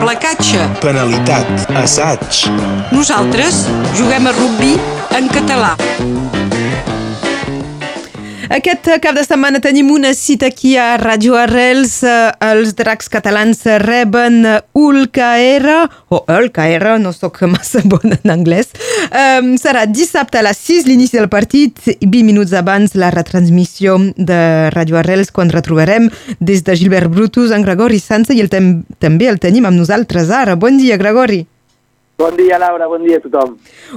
placatge, penalitat, assaig, nosaltres juguem a rugby en català. Aquest cap de setmana tenim una cita aquí a Radio Arrels. Eh, Els dracs catalans reben ULKR, o ULKR, no sóc massa bona en anglès. Um, serà dissabte a les 6 l'inici del partit i 20 minuts abans la retransmissió de Radio Arrels quan retrobarem des de Gilbert Brutus en Gregori Sansa i el tem també el tenim amb nosaltres ara. Bon dia, Gregori. Bon dia, Laura, bon dia a tothom.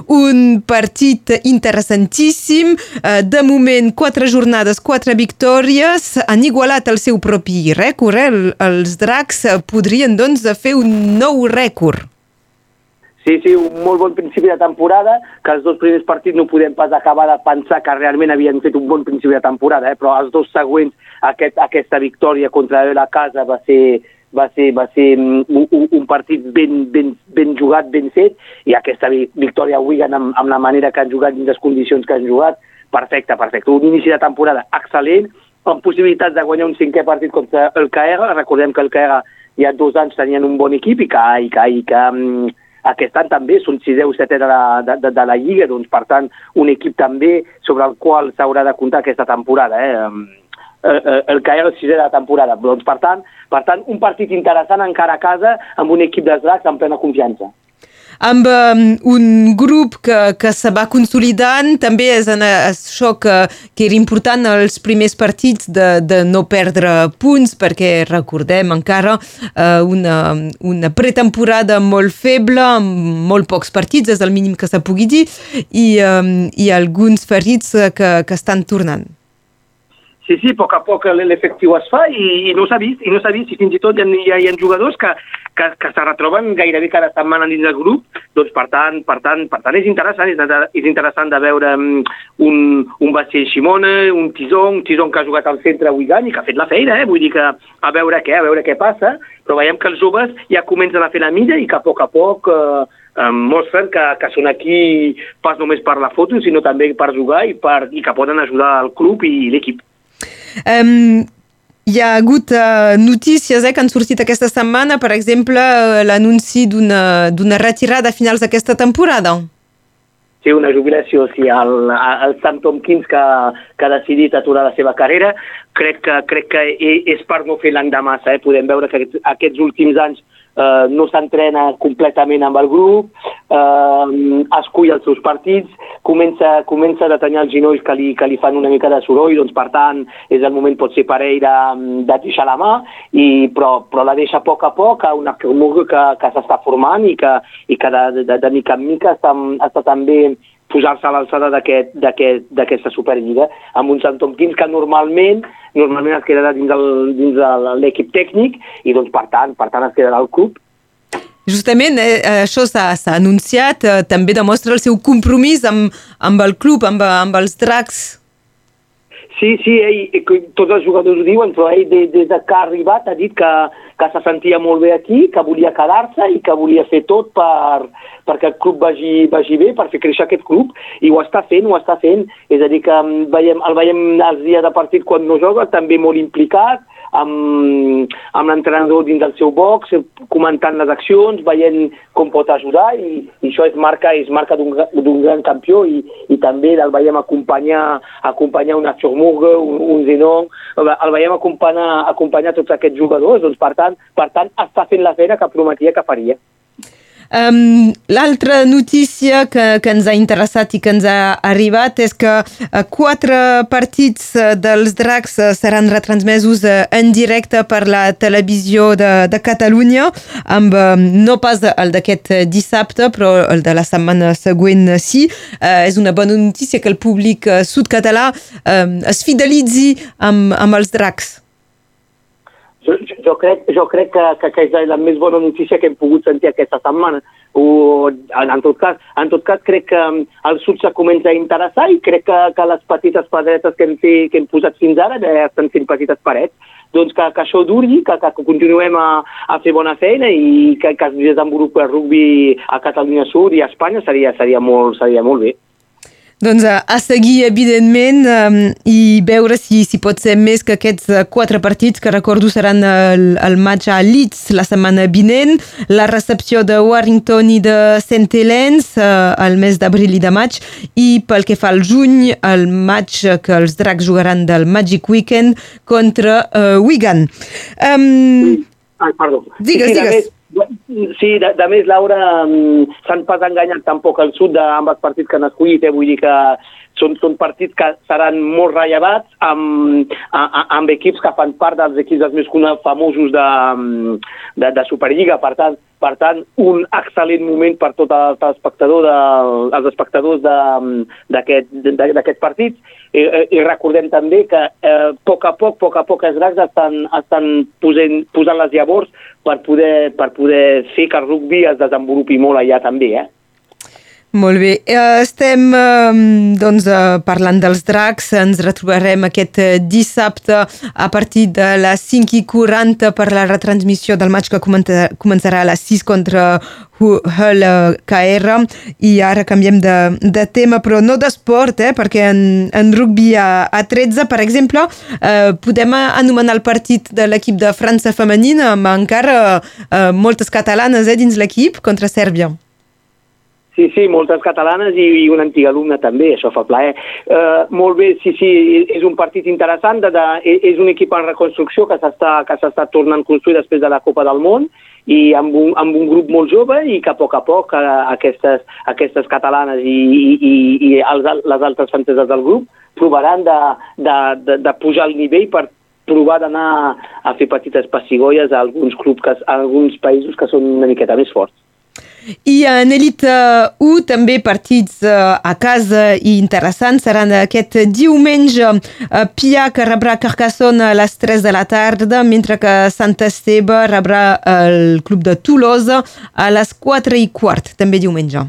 Un partit interessantíssim. Eh, De moment, quatre jornades, quatre victòries. Han igualat el seu propi rècord. Eh? El- Els dracs podrien, doncs, fer un nou rècord. Sí, sí, un molt bon principi de temporada, que els dos primers partits no podem pas acabar de pensar que realment havien fet un bon principi de temporada, eh? però els dos següents, aquest, aquesta victòria contra la casa va ser, va ser, va ser mm, un, un- un partit ben, ben, ben jugat, ben fet, i aquesta vi- victòria a Wigan amb, amb la manera que han jugat i les condicions que han jugat, perfecte, perfecte. Un inici de temporada excel·lent, amb possibilitats de guanyar un cinquè partit contra el KR. Recordem que el KR ja dos anys tenien un bon equip i que, i que, i que mm, aquest any també són sisè o setè de de, de, de la Lliga, doncs per tant un equip també sobre el qual s'haurà de comptar aquesta temporada. Eh? Eh, eh, el que era el sisè de la temporada. Doncs, per tant, per tant, un partit interessant encara a casa amb un equip dels dracs amb plena confiança. Amb um, un grup que, que se va consolidant, també és en això que, que era important els primers partits de, de no perdre punts, perquè recordem encara uh, una, una pretemporada molt feble, amb molt pocs partits, és el mínim que se pugui dir, i, um, i alguns ferits que, que estan tornant. Sí, sí, a poc a poc l'efectiu es fa i, i no s'ha vist, i no s'ha vist, i fins i tot hi ha, hi ha, jugadors que, que, que se retroben gairebé cada setmana dins del grup, doncs per tant, per tant, per tant és interessant, és, és interessant de veure mm, un, un Bacell Ximona, un Tison, un Tison que ha jugat al centre a Wigan i que ha fet la feina, eh? vull dir que a veure què, a veure què passa, però veiem que els joves ja comencen a fer la milla i que a poc a poc eh, mostren que, que són aquí pas només per la foto, sinó també per jugar i, per, i que poden ajudar el club i l'equip. Um, hi ha hagut uh, notícies eh, que han sortit aquesta setmana, per exemple, uh, l'anunci d'una retirada a finals d'aquesta temporada. Sí, una jubilació, sí, el, el Sam Tompkins que, que ha decidit aturar la seva carrera, crec que, crec que e- és per no fer l'endemà massa, eh? podem veure que aquests, aquests últims anys eh, no s'entrena completament amb el grup, eh, escull els seus partits, comença, comença a detenyar els genolls que li, que li fan una mica de soroll, doncs per tant és el moment potser per ell de, de deixar la mà, i, però, però la deixa a poc a poc a una Krumurg que, que s'està formant i que, i que de, de, de mica en mica està, està també posar-se a l'alçada d'aquest- d'aquest- d'aquesta Superliga, amb un Sant Tompkins que normalment normalment es quedarà dins el- dins el- l'equip tècnic i doncs per tant, per tant es quedarà al club Justament, eh, això s'ha anunciat, eh, també demostra el seu compromís amb, amb el club, amb, amb els dracs. Sí, sí, ell, eh, tots els jugadors ho diuen, però ell des, des de que ha arribat ha dit que, que se sentia molt bé aquí, que volia quedar-se i que volia fer tot per, perquè el club vagi, vagi bé, per fer créixer aquest club, i ho està fent, ho està fent. És a dir, que mm, veiem, el veiem els dies de partit quan no joga, també molt implicat, amb, amb l'entrenador dins del seu box, comentant les accions, veient com pot ajudar i, i això és marca, és marca d'un gra- d'un gran campió i, i també el veiem acompanyar, acompanyar un Arthur Murgue, un, un Zenon, el veiem acompanyar, acompanyar tots aquests jugadors, doncs per tant, per tant està fent la feina que prometia que faria. Um, L'altra notícia que, que ens ha interessat i que ens ha arribat és que uh, quatre partits uh, dels dracs uh, seran retransmesos en directe per la televisió de, de Catalunya, amb no pas el d'aquest dissabte, però el de la setmana següent sí. Uh, és una bona notícia que el públic sud-català um, es fidelitzi amb, amb els dracs. Jo, jo, crec, jo crec que, que, que és la més bona notícia que hem pogut sentir aquesta setmana. O, en, en, tot cas, en tot cas, crec que um, el sud se comença a interessar i crec que, que les petites pedretes que hem, fet, que hem posat fins ara ja estan fent petites parets. Doncs que, que això duri, que, que continuem a, a fer bona feina i que, que es desenvolupi el rugby a Catalunya Sud i a Espanya seria, seria, molt, seria molt bé. Doncs a, a seguir, evidentment, um, i veure si, si pot ser més que aquests uh, quatre partits, que recordo seran el, el match a Leeds la setmana vinent, la recepció de Warrington i de St. Helens uh, el mes d'abril i de maig, i pel que fa al juny, el match que els dracs jugaran del Magic Weekend contra uh, Wigan. Um, Ai, perdó. Digues, digues. Sí, de, de més, Laura, mm, s'han pas enganyat tampoc el sud d'ambs partits que han escollit, eh? vull dir que són, són partits que seran molt rellevats amb, amb, amb equips que fan part dels equips dels més famosos de, de, de Superliga. Per tant, per tant, un excel·lent moment per tots els espectadors, de, els espectadors d'aquests partits. I, I recordem també que eh, a poc a poc, poc a poc, els dracs estan, estan posant, posant les llavors per poder, per poder fer que el rugby es desenvolupi molt allà també, eh? Molt bé. Eh, estem eh, doncs, eh, parlant dels dracs. Ens retrobarem aquest dissabte a partir de les 5.40 per la retransmissió del maig que començarà a les 6 contra Hull KR. I ara canviem de, de tema, però no d'esport, eh, perquè en, en rugby a, a 13, per exemple, eh, podem anomenar el partit de l'equip de França femenina amb encara eh, moltes catalanes eh, dins l'equip contra Sèrbia. Sí, sí, moltes catalanes i, i una antiga alumna també, això fa plaer. Uh, molt bé, sí, sí, és un partit interessant, de, de, és un equip en reconstrucció que s'està tornant a construir després de la Copa del Món i amb un, amb un grup molt jove i que a poc a poc uh, aquestes, aquestes catalanes i, i, i els, les altres franceses del grup provaran de, de, de, de pujar el nivell per provar d'anar a fer petites pessigolles a alguns clubs, que, a alguns països que són una miqueta més forts. I en Elite 1 també partits a casa i interessants seran aquest diumenge Pia que rebrà Carcassonne a les 3 de la tarda mentre que Sant Esteve rebrà el club de Tolosa a les 4 i quart, també diumenge.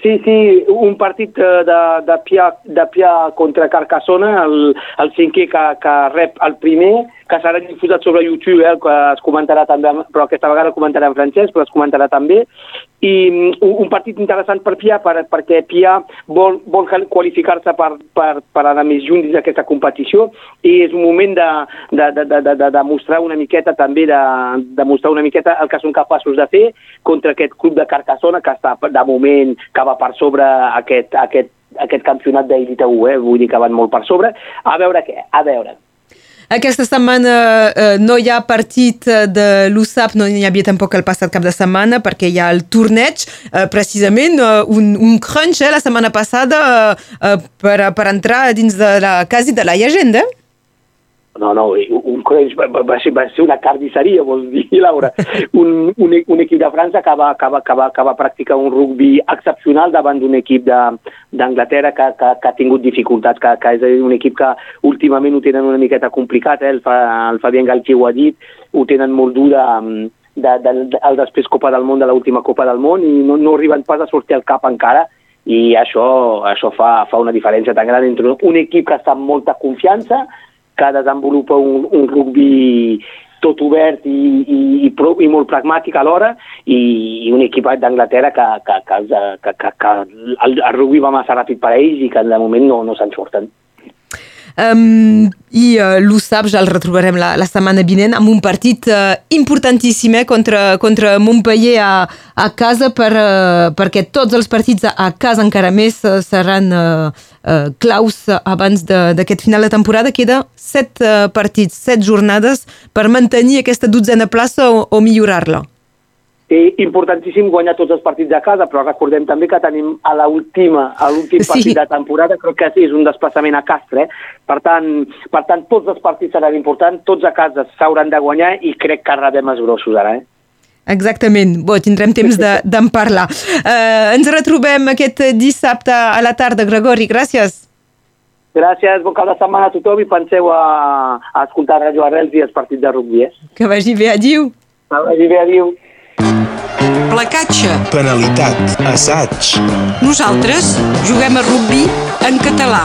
Sí, sí, un partit de, de, Pia, de Pia contra Carcassonne, el, el cinquè que, que rep el primer, que serà difusat sobre YouTube, eh, que es comentarà també, però aquesta vegada comentarà en francès, però es comentarà també. I mm, un, un partit interessant per Pia, per, perquè Pia vol, vol qualificar-se per, per, per anar més junt dins d'aquesta competició i és un moment de, de, de, de, de, de mostrar una miqueta també, de, de mostrar una miqueta el que són capaços de fer contra aquest club de Carcassona que està de moment que va per sobre aquest, aquest aquest campionat d'Elite 1, eh? vull dir que van molt per sobre. A veure què, a veure. Aquesta setmana eh, no hi ha partit de l'USAP, no hi havia tampoc el passat cap de setmana perquè hi ha el torneig, eh, precisament eh, un, un crunch eh, la setmana passada eh, per, per entrar dins de la quasi de la llegenda. No, no, un crunch va, va, ser, va ser una carnisseria, vols dir, Laura. Un, un, un equip de França que va, que, va, que, va, que va practicar un rugby excepcional davant d'un equip d'Anglaterra que, que, que ha tingut dificultats, que, que és un equip que últimament ho tenen una miqueta complicat, eh? el, Fa, el Fabián Galtier ho ha dit, ho tenen molt dur de, de, de, de, el després Copa del Món, de l'última Copa del Món, i no, no arriben pas a sortir al cap encara, i això, això fa, fa una diferència tan gran entre un equip que està amb molta confiança, que desenvolupa un, un rugby tot obert i, i, i, prou, i molt pragmàtic alhora i, i un equipat d'Anglaterra que, que, que, que, que, que el, el rugby va massa ràpid per a ells i que de moment no, no se'n surten. Um, I uh, l'USAP ja el retrobarem la, la setmana vinent amb un partit uh, importantíssim eh, contra, contra Montpellier a, a casa per, uh, perquè tots els partits a, a casa encara més uh, seran uh, uh, claus abans d'aquest final de temporada. Queda set uh, partits, set jornades per mantenir aquesta dotzena plaça o, o millorar-la. Eh, importantíssim guanyar tots els partits de casa, però recordem també que tenim a l'última, a l'últim partit sí. de temporada, crec que és un desplaçament a Castre. Eh? Per, tant, per tant, tots els partits seran importants, tots a casa s'hauran de guanyar i crec que rebem els grossos ara. Eh? Exactament. Bo, tindrem temps d'en de, parlar. Uh, ens retrobem aquest dissabte a la tarda, Gregori. Gràcies. Gràcies, bon cap de setmana a tothom i penseu a, a escoltar Radio Arrels i els partits de rugby. Eh? Que vagi bé, adiu. Que vagi bé, adiu. Placatge. Penalitat. Assaig. Nosaltres juguem a rugby en català.